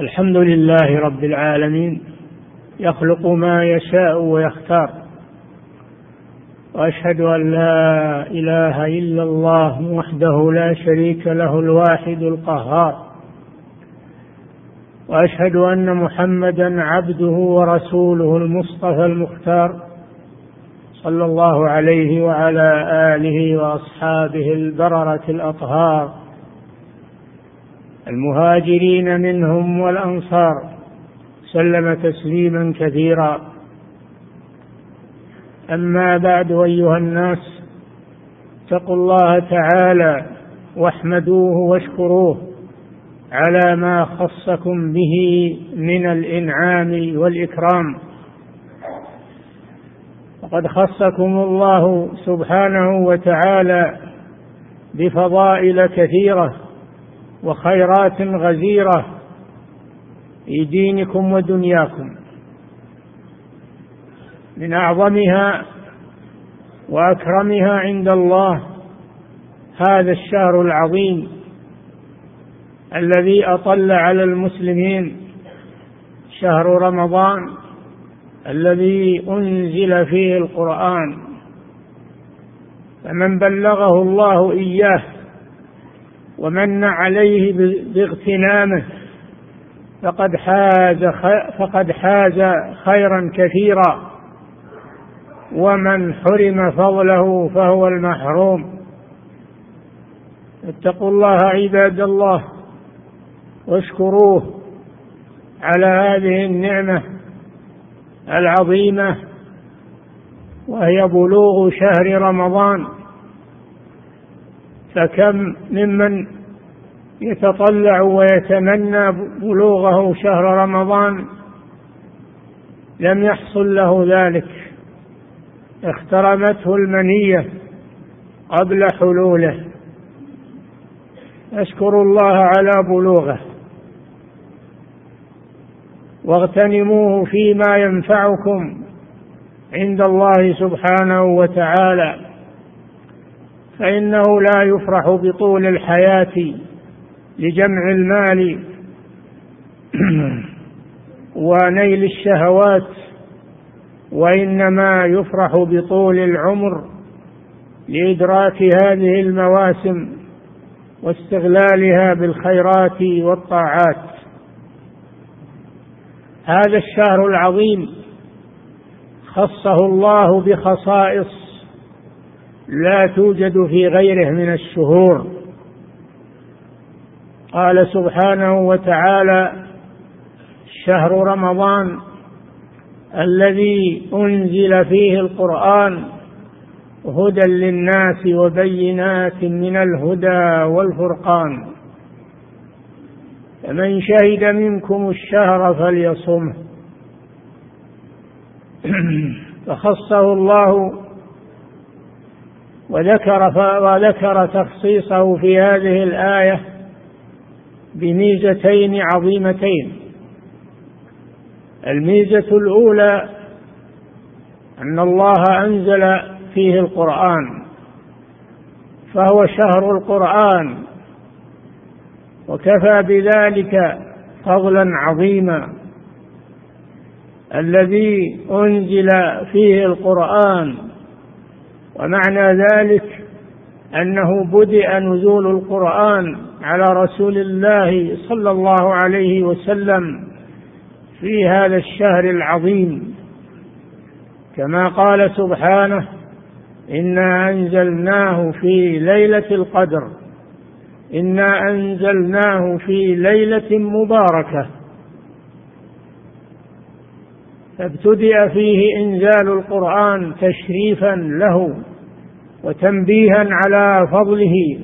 الحمد لله رب العالمين يخلق ما يشاء ويختار. وأشهد أن لا إله إلا الله وحده لا شريك له الواحد القهار. وأشهد أن محمدا عبده ورسوله المصطفى المختار صلى الله عليه وعلى آله وأصحابه البررة الأطهار. المهاجرين منهم والأنصار. سلم تسليما كثيرا. أما بعد أيها الناس اتقوا الله تعالى واحمدوه واشكروه على ما خصكم به من الإنعام والإكرام. وقد خصكم الله سبحانه وتعالى بفضائل كثيرة. وخيرات غزيرة في دينكم ودنياكم. من أعظمها وأكرمها عند الله هذا الشهر العظيم الذي أطل على المسلمين شهر رمضان الذي أنزل فيه القرآن. فمن بلغه الله إياه ومن عليه باغتنامه فقد حاز فقد حاز خيرا كثيرا. ومن حرم فضله فهو المحروم. اتقوا الله عباد الله واشكروه على هذه النعمة العظيمة وهي بلوغ شهر رمضان. فكم ممن يتطلع ويتمنى بلوغه شهر رمضان لم يحصل له ذلك اخترمته المنية قبل حلوله. اشكروا الله على بلوغه. واغتنموه فيما ينفعكم عند الله سبحانه وتعالى. فإنه لا يفرح بطول الحياة لجمع المال ونيل الشهوات وإنما يفرح بطول العمر لإدراك هذه المواسم واستغلالها بالخيرات والطاعات. هذا الشهر العظيم خصه الله بخصائص لا توجد في غيره من الشهور. قال سبحانه وتعالى شهر رمضان الذي أنزل فيه القرآن هدى للناس وبينات من الهدى والفرقان. فمن شهد منكم الشهر فليصمه. فخصه الله وذكر وذكر تخصيصه في هذه الآية بميزتين عظيمتين. الميزة الأولى أن الله أنزل فيه القرآن فهو شهر القرآن وكفى بذلك فضلا عظيما. الذي أنزل فيه القرآن ومعنى ذلك أنه بدأ نزول القرآن على رسول الله صلى الله عليه وسلم في هذا الشهر العظيم. كما قال سبحانه إنا أنزلناه في ليلة القدر إنا أنزلناه في ليلة مباركة. فابتدأ فيه إنزال القرآن تشريفا له. وتنبيها على فضله.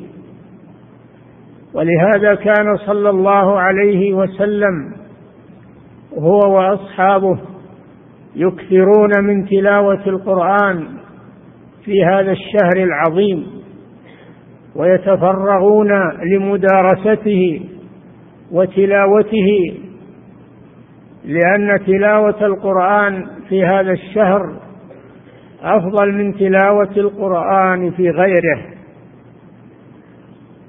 ولهذا كان صلى الله عليه وسلم هو وأصحابه يكثرون من تلاوة القرآن في هذا الشهر العظيم ويتفرغون لمدارسته وتلاوته لأن تلاوة القرآن في هذا الشهر أفضل من تلاوة القرآن في غيره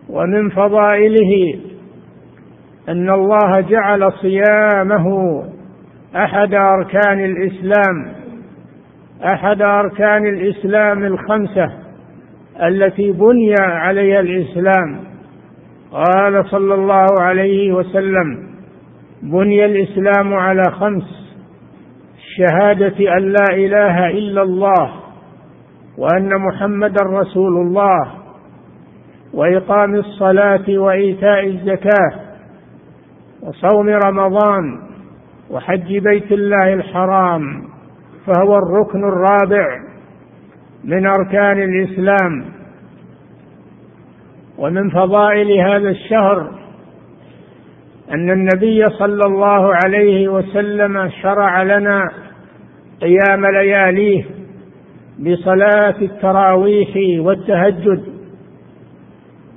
ومن فضائله أن الله جعل صيامه أحد أركان الإسلام أحد أركان الإسلام الخمسة التي بني عليها الإسلام. قال صلى الله عليه وسلم بني الإسلام على خمس. شهادة أن لا إله إلا الله وأن محمدا رسول الله وإقام الصلاة وإيتاء الزكاة وصوم رمضان وحج بيت الله الحرام فهو الركن الرابع من أركان الإسلام. ومن فضائل هذا الشهر أن النبي صلى الله عليه وسلم شرع لنا قيام لياليه بصلاة التراويح والتهجد.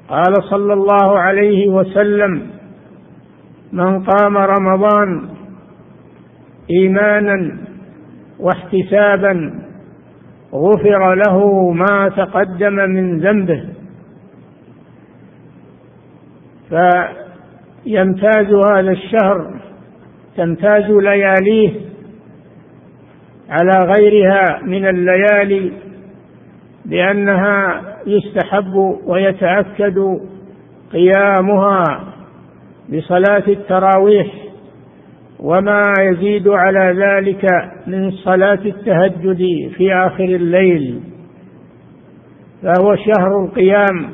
قال صلى الله عليه وسلم من قام رمضان إيمانا واحتسابا غفر له ما تقدم من ذنبه. فيمتاز هذا الشهر تمتاز لياليه على غيرها من الليالي بأنها يستحب ويتأكد قيامها بصلاة التراويح وما يزيد على ذلك من صلاة التهجد في آخر الليل. فهو شهر القيام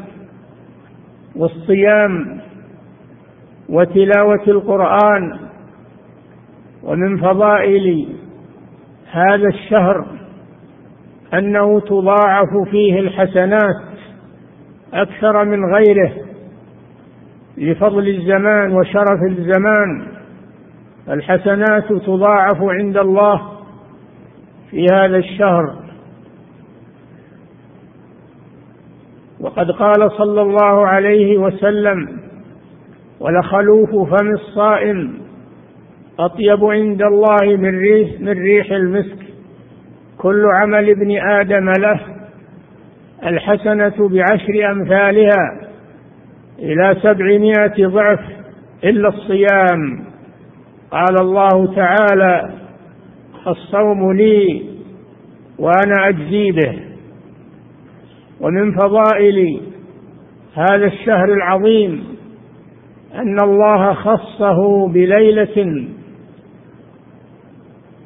والصيام وتلاوة القرآن ومن فضائل هذا الشهر أنه تضاعف فيه الحسنات أكثر من غيره لفضل الزمان وشرف الزمان. الحسنات تضاعف عند الله في هذا الشهر. وقد قال صلى الله عليه وسلم ولخلوف فم الصائم أطيب عند الله من ريح, من ريح المسك. كل عمل ابن آدم له. الحسنة بعشر أمثالها إلى سبعمائة ضعف إلا الصيام. قال الله تعالى الصوم لي وأنا أجزي به. ومن فضائل هذا الشهر العظيم أن الله خصه بليلة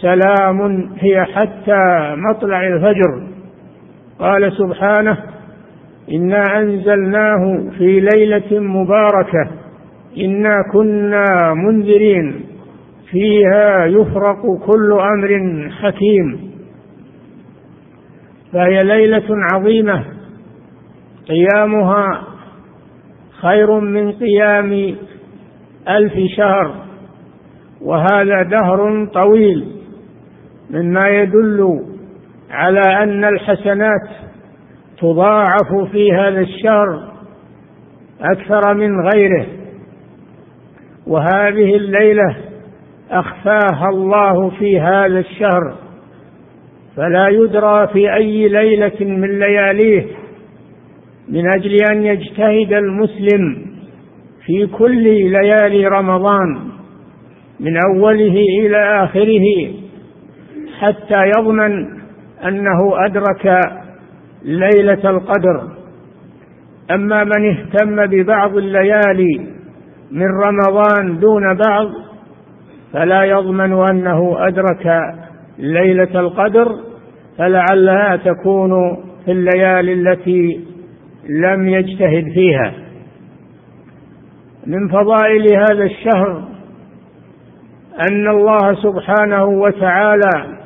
سلام هي حتى مطلع الفجر. قال سبحانه إنا أنزلناه في ليلة مباركة إنا كنا منذرين فيها يفرق كل أمر حكيم. فهي ليلة عظيمة قيامها خير من قيام ألف شهر وهذا دهر طويل. مما يدل على أن الحسنات تضاعف في هذا الشهر أكثر من غيره وهذه الليلة أخفاها الله في هذا الشهر فلا يدرى في أي ليلة من لياليه من أجل أن يجتهد المسلم في كل ليالي رمضان من أوله إلى آخره. حتى يضمن أنه أدرك ليلة القدر. أما من اهتم ببعض الليالي من رمضان دون بعض فلا يضمن أنه أدرك ليلة القدر فلعلها تكون في الليالي التي لم يجتهد فيها. من فضائل هذا الشهر أن الله سبحانه وتعالى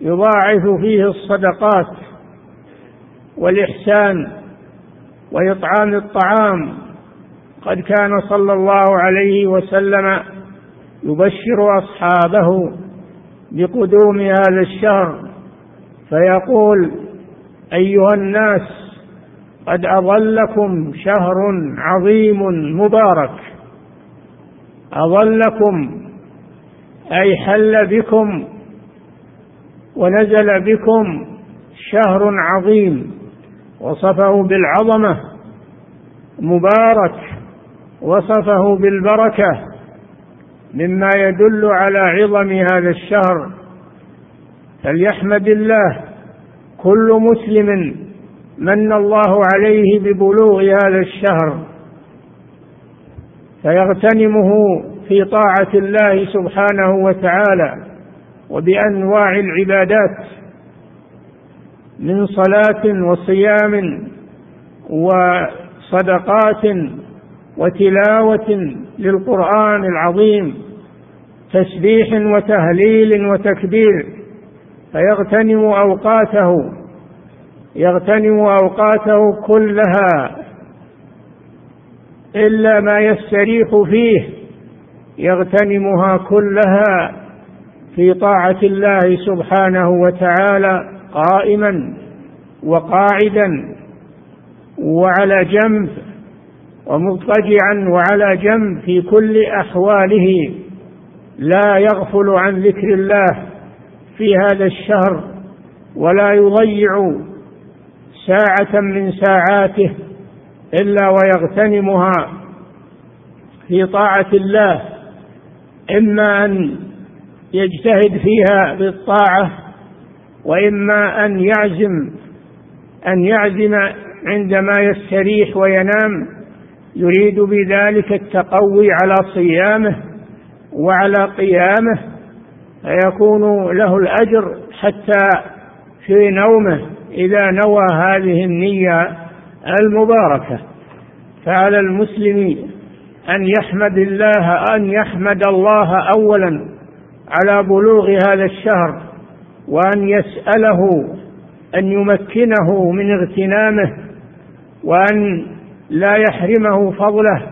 يضاعف فيه الصدقات والإحسان وإطعام الطعام. قد كان صلى الله عليه وسلم يبشر أصحابه بقدوم هذا الشهر فيقول أيها الناس قد أظلكم شهر عظيم مبارك. أظلكم أي حل بكم ونزل بكم شهر عظيم وصفه بالعظمة مبارك وصفه بالبركة مما يدل على عظم هذا الشهر. فليحمد الله كل مسلم من الله عليه ببلوغ هذا الشهر. فيغتنمه في طاعة الله سبحانه وتعالى. وبأنواع العبادات من صلاة وصيام وصدقات وتلاوة للقرآن العظيم تسبيح وتهليل وتكبير فيغتنم أوقاته يغتنم أوقاته كلها إلا ما يستريح فيه يغتنمها كلها في طاعة الله سبحانه وتعالى قائما وقاعدا وعلى جنب ومضطجعا وعلى جنب في كل أحواله. لا يغفل عن ذكر الله في هذا الشهر ولا يضيع ساعة من ساعاته إلا ويغتنمها في طاعة الله. إما أن يجتهد فيها بالطاعة وإما أن يعزم أن يعزم عندما يستريح وينام يريد بذلك التقوي على صيامه وعلى قيامه فيكون له الأجر حتى في نومه إذا نوى هذه النية المباركة. فعلى المسلم أن يحمد الله أن يحمد الله أولا على بلوغ هذا الشهر وأن يسأله أن يمكنه من اغتنامه وأن لا يحرمه فضله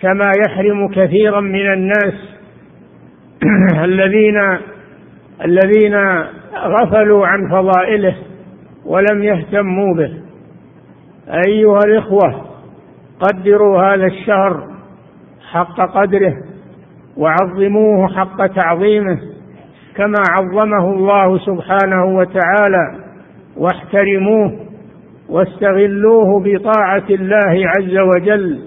كما يحرم كثيرا من الناس الذين الذين غفلوا عن فضائله ولم يهتموا به. أيها الإخوة قدروا هذا الشهر حق قدره. وعظموه حق تعظيمه كما عظمه الله سبحانه وتعالى واحترموه واستغلوه بطاعة الله عز وجل.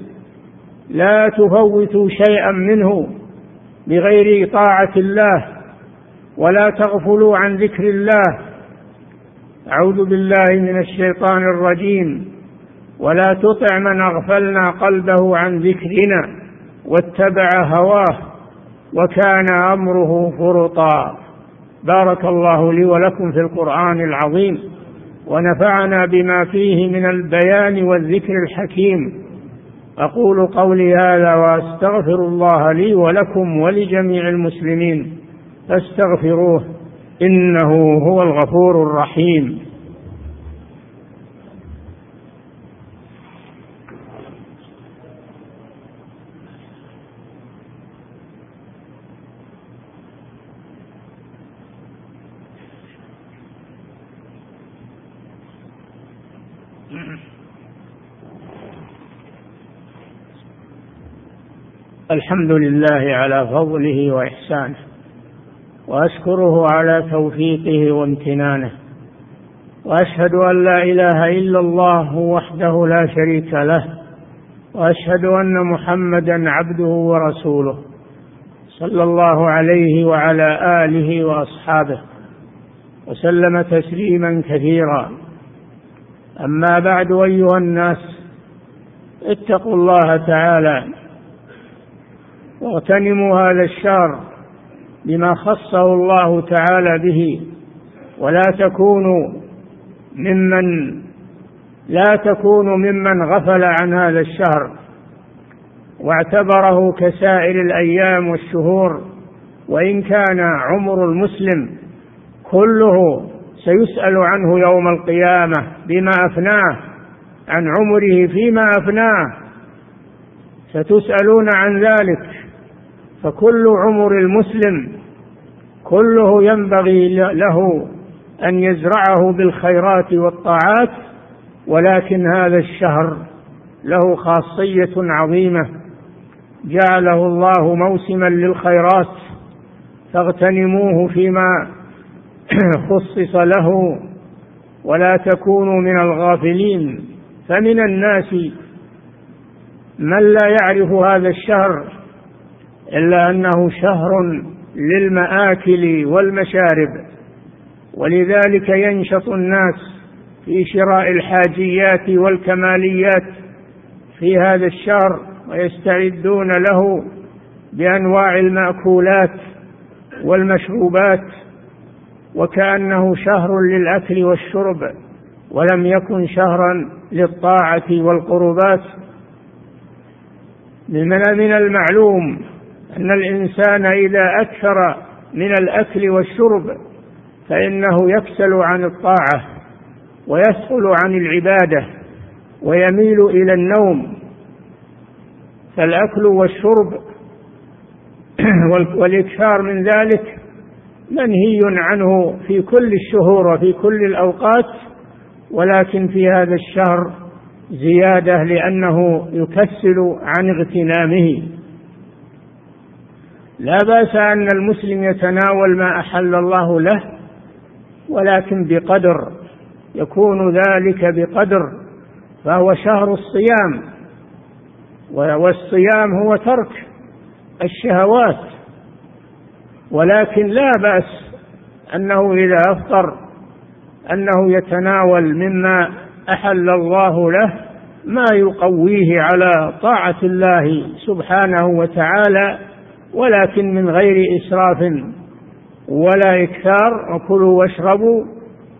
لا تفوتوا شيئا منه بغير طاعة الله ولا تغفلوا عن ذكر الله. أعوذ بالله من الشيطان الرجيم. ولا تطع من أغفلنا قلبه عن ذكرنا واتبع هواه. وكان أمره فرطا. بارك الله لي ولكم في القرآن العظيم. ونفعنا بما فيه من البيان والذكر الحكيم. أقول قولي هذا وأستغفر الله لي ولكم ولجميع المسلمين. فاستغفروه إنه هو الغفور الرحيم. الحمد لله على فضله وإحسانه وأشكره على توفيقه وامتنانه وأشهد أن لا إله إلا الله وحده لا شريك له وأشهد أن محمدا عبده ورسوله صلى الله عليه وعلى آله وأصحابه وسلم تسليما كثيرا. أما بعد أيها الناس اتقوا الله تعالى واغتنموا هذا الشهر بما خصه الله تعالى به ولا تكونوا ممن لا تكونوا ممن غفل عن هذا الشهر واعتبره كسائر الأيام والشهور وإن كان عمر المسلم كله سيسأل عنه يوم القيامة بما أفناه عن عمره فيما أفناه. ستسألون عن ذلك فكل عمر المسلم كله ينبغي له أن يزرعه بالخيرات والطاعات ولكن هذا الشهر له خاصية عظيمة. جعله الله موسما للخيرات فاغتنموه فيما خصص له ولا تكونوا من الغافلين. فمن الناس من لا يعرف هذا الشهر إلا أنه شهر للمآكل والمشارب ولذلك ينشط الناس في شراء الحاجيات والكماليات في هذا الشهر ويستعدون له بأنواع المأكولات والمشروبات وكأنه شهر للأكل والشرب ولم يكن شهرا للطاعة والقربات. من المعلوم أن الإنسان إذا أكثر من الأكل والشرب فإنه يكسل عن الطاعة ويثقل عن العبادة ويميل إلى النوم. فالأكل والشرب والإكثار من ذلك منهي عنه في كل الشهور وفي كل الأوقات ولكن في هذا الشهر زيادة لأنه يكسل عن اغتنامه. لا بأس أن المسلم يتناول ما أحل الله له ولكن بقدر يكون ذلك بقدر فهو شهر الصيام والصيام هو ترك الشهوات. ولكن لا بأس أنه إذا أفطر أنه يتناول مما أحل الله له ما يقويه على طاعة الله سبحانه وتعالى ولكن من غير إسراف ولا إكثار وكلوا واشربوا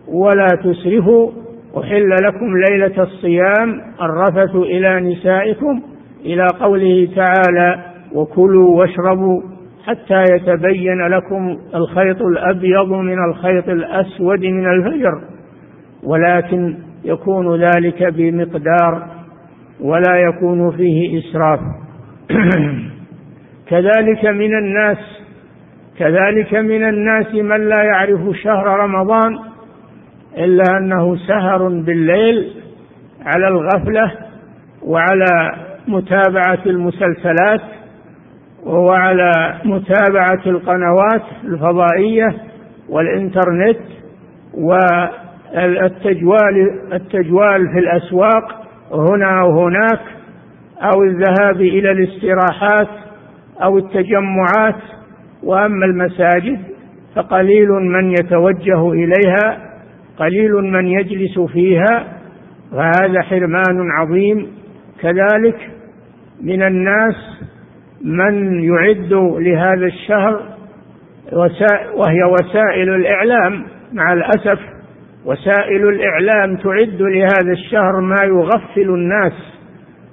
ولا تسرفوا أحل لكم ليلة الصيام الرفث إلى نسائكم إلى قوله تعالى وكلوا واشربوا حتى يتبين لكم الخيط الأبيض من الخيط الأسود من الفجر ولكن يكون ذلك بمقدار ولا يكون فيه إسراف. كذلك من الناس كذلك من الناس من لا يعرف شهر رمضان إلا أنه سهر بالليل على الغفلة وعلى متابعة المسلسلات وعلى متابعة القنوات الفضائية والإنترنت والتجوال التجوال في الأسواق هنا وهناك أو الذهاب إلى الاستراحات أو التجمعات. وأما المساجد فقليل من يتوجه إليها قليل من يجلس فيها فهذا حرمان عظيم. كذلك من الناس من يعد لهذا الشهر وهي وسائل الإعلام مع الأسف وسائل الإعلام تعد لهذا الشهر ما يغفل الناس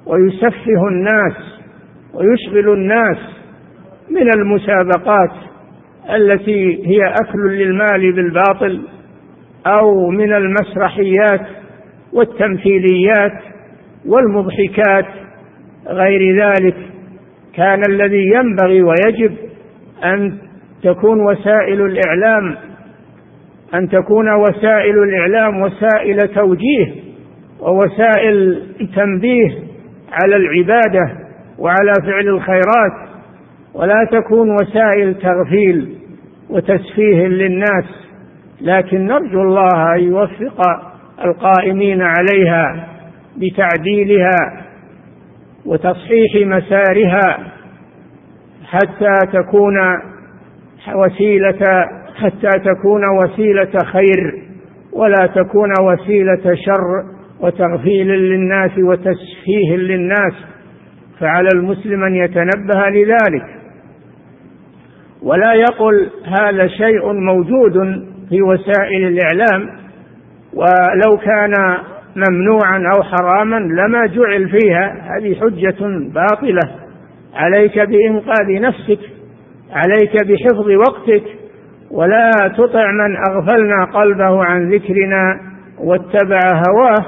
ويسفه الناس ويشغل الناس من المسابقات التي هي أكل للمال بالباطل أو من المسرحيات والتمثيليات والمضحكات غير ذلك. كان الذي ينبغي ويجب أن تكون وسائل الإعلام أن تكون وسائل الإعلام وسائل توجيه ووسائل تنبيه على العبادة وعلى فعل الخيرات ولا تكون وسائل تغفيل وتسفيه للناس لكن نرجو الله أن يوفق القائمين عليها بتعديلها وتصحيح مسارها حتى تكون وسيلة حتى تكون وسيلة خير ولا تكون وسيلة شر وتغفيل للناس وتسفيه للناس. فعلى المسلم أن يتنبه لذلك. ولا يقل هذا شيء موجود في وسائل الإعلام. ولو كان ممنوعا أو حراما لما جعل فيها. هذه حجة باطلة. عليك بإنقاذ نفسك عليك بحفظ وقتك ولا تطع من أغفلنا قلبه عن ذكرنا واتبع هواه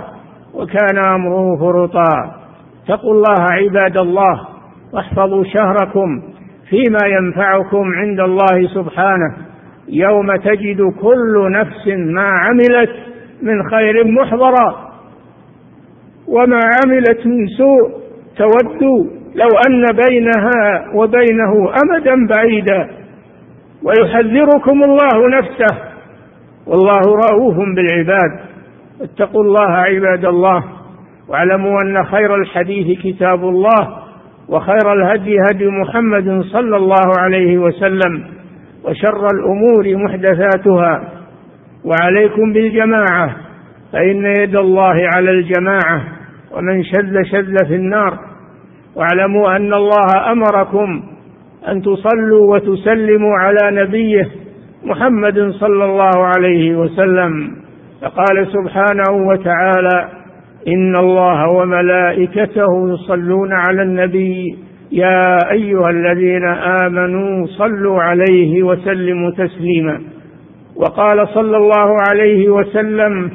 وكان أمره فرطا. اتقوا الله عباد الله واحفظوا شهركم فيما ينفعكم عند الله سبحانه. يوم تجد كل نفس ما عملت من خير محضرا. وما عملت من سوء تود لو أن بينها وبينه أمدا بعيدا. ويحذركم الله نفسه. والله رؤوف بالعباد. اتقوا الله عباد الله. واعلموا أن خير الحديث كتاب الله. وخير الهدي هدي محمد صلى الله عليه وسلم. وشر الأمور محدثاتها. وعليكم بالجماعة. فإن يد الله على الجماعة. ومن شذ شذ في النار واعلموا أن الله أمركم أن تصلوا وتسلموا على نبيه محمد صلى الله عليه وسلم فقال سبحانه وتعالى إن الله وملائكته يصلون على النبي يا أيها الذين آمنوا صلوا عليه وسلموا تسليما وقال صلى الله عليه وسلم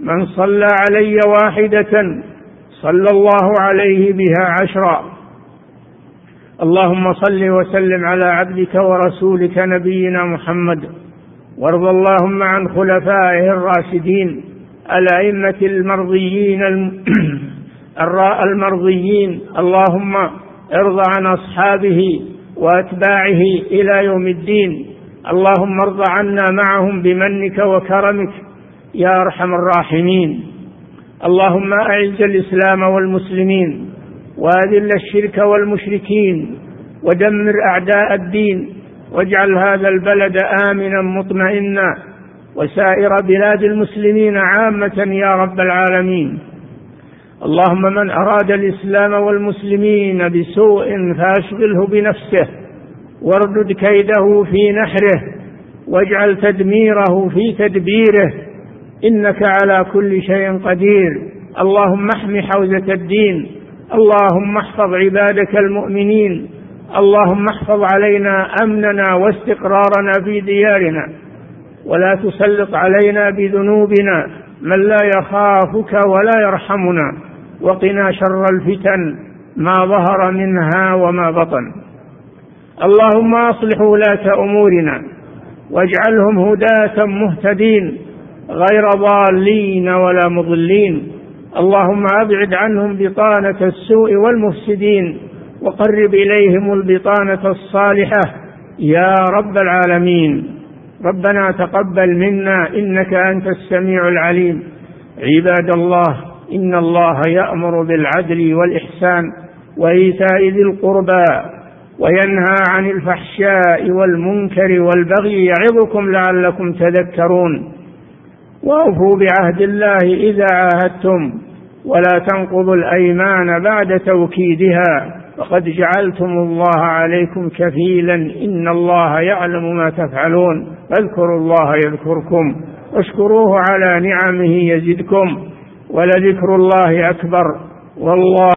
من صلى علي واحدة صلى الله عليه بها عشرا. اللهم صل وسلم على عبدك ورسولك نبينا محمد. وارض اللهم عن خلفائه الراشدين الأئمة المرضيين المرضيين. اللهم ارض عن أصحابه وأتباعه إلى يوم الدين. اللهم ارض عنا معهم بمنك وكرمك. يا أرحم الراحمين. اللهم أعز الإسلام والمسلمين وأذل الشرك والمشركين ودمر أعداء الدين واجعل هذا البلد آمنا مطمئنا وسائر بلاد المسلمين عامة يا رب العالمين. اللهم من أراد الإسلام والمسلمين بسوء فأشغله بنفسه واردد كيده في نحره واجعل تدميره في تدبيره إنك على كل شيء قدير. اللهم احم حوزة الدين. اللهم احفظ عبادك المؤمنين. اللهم احفظ علينا أمننا واستقرارنا في ديارنا. ولا تسلط علينا بذنوبنا من لا يخافك ولا يرحمنا. وقنا شر الفتن ما ظهر منها وما بطن. اللهم أصلح ولاة أمورنا واجعلهم هداة مهتدين. غير ضالين ولا مضلين. اللهم أبعد عنهم بطانة السوء والمفسدين وقرب إليهم البطانة الصالحة. يا رب العالمين ربنا تقبل منا إنك أنت السميع العليم. عباد الله إن الله يأمر بالعدل والإحسان وإيتاء ذي القربى وينهى عن الفحشاء والمنكر والبغي يعظكم لعلكم تذكرون. وأوفوا بعهد الله إذا عاهدتم ولا تنقضوا الأيمان بعد توكيدها وقد جعلتم الله عليكم كفيلا إن الله يعلم ما تفعلون فاذكروا الله يذكركم واشكروه على نعمه يزدكم ولذكر الله أكبر والله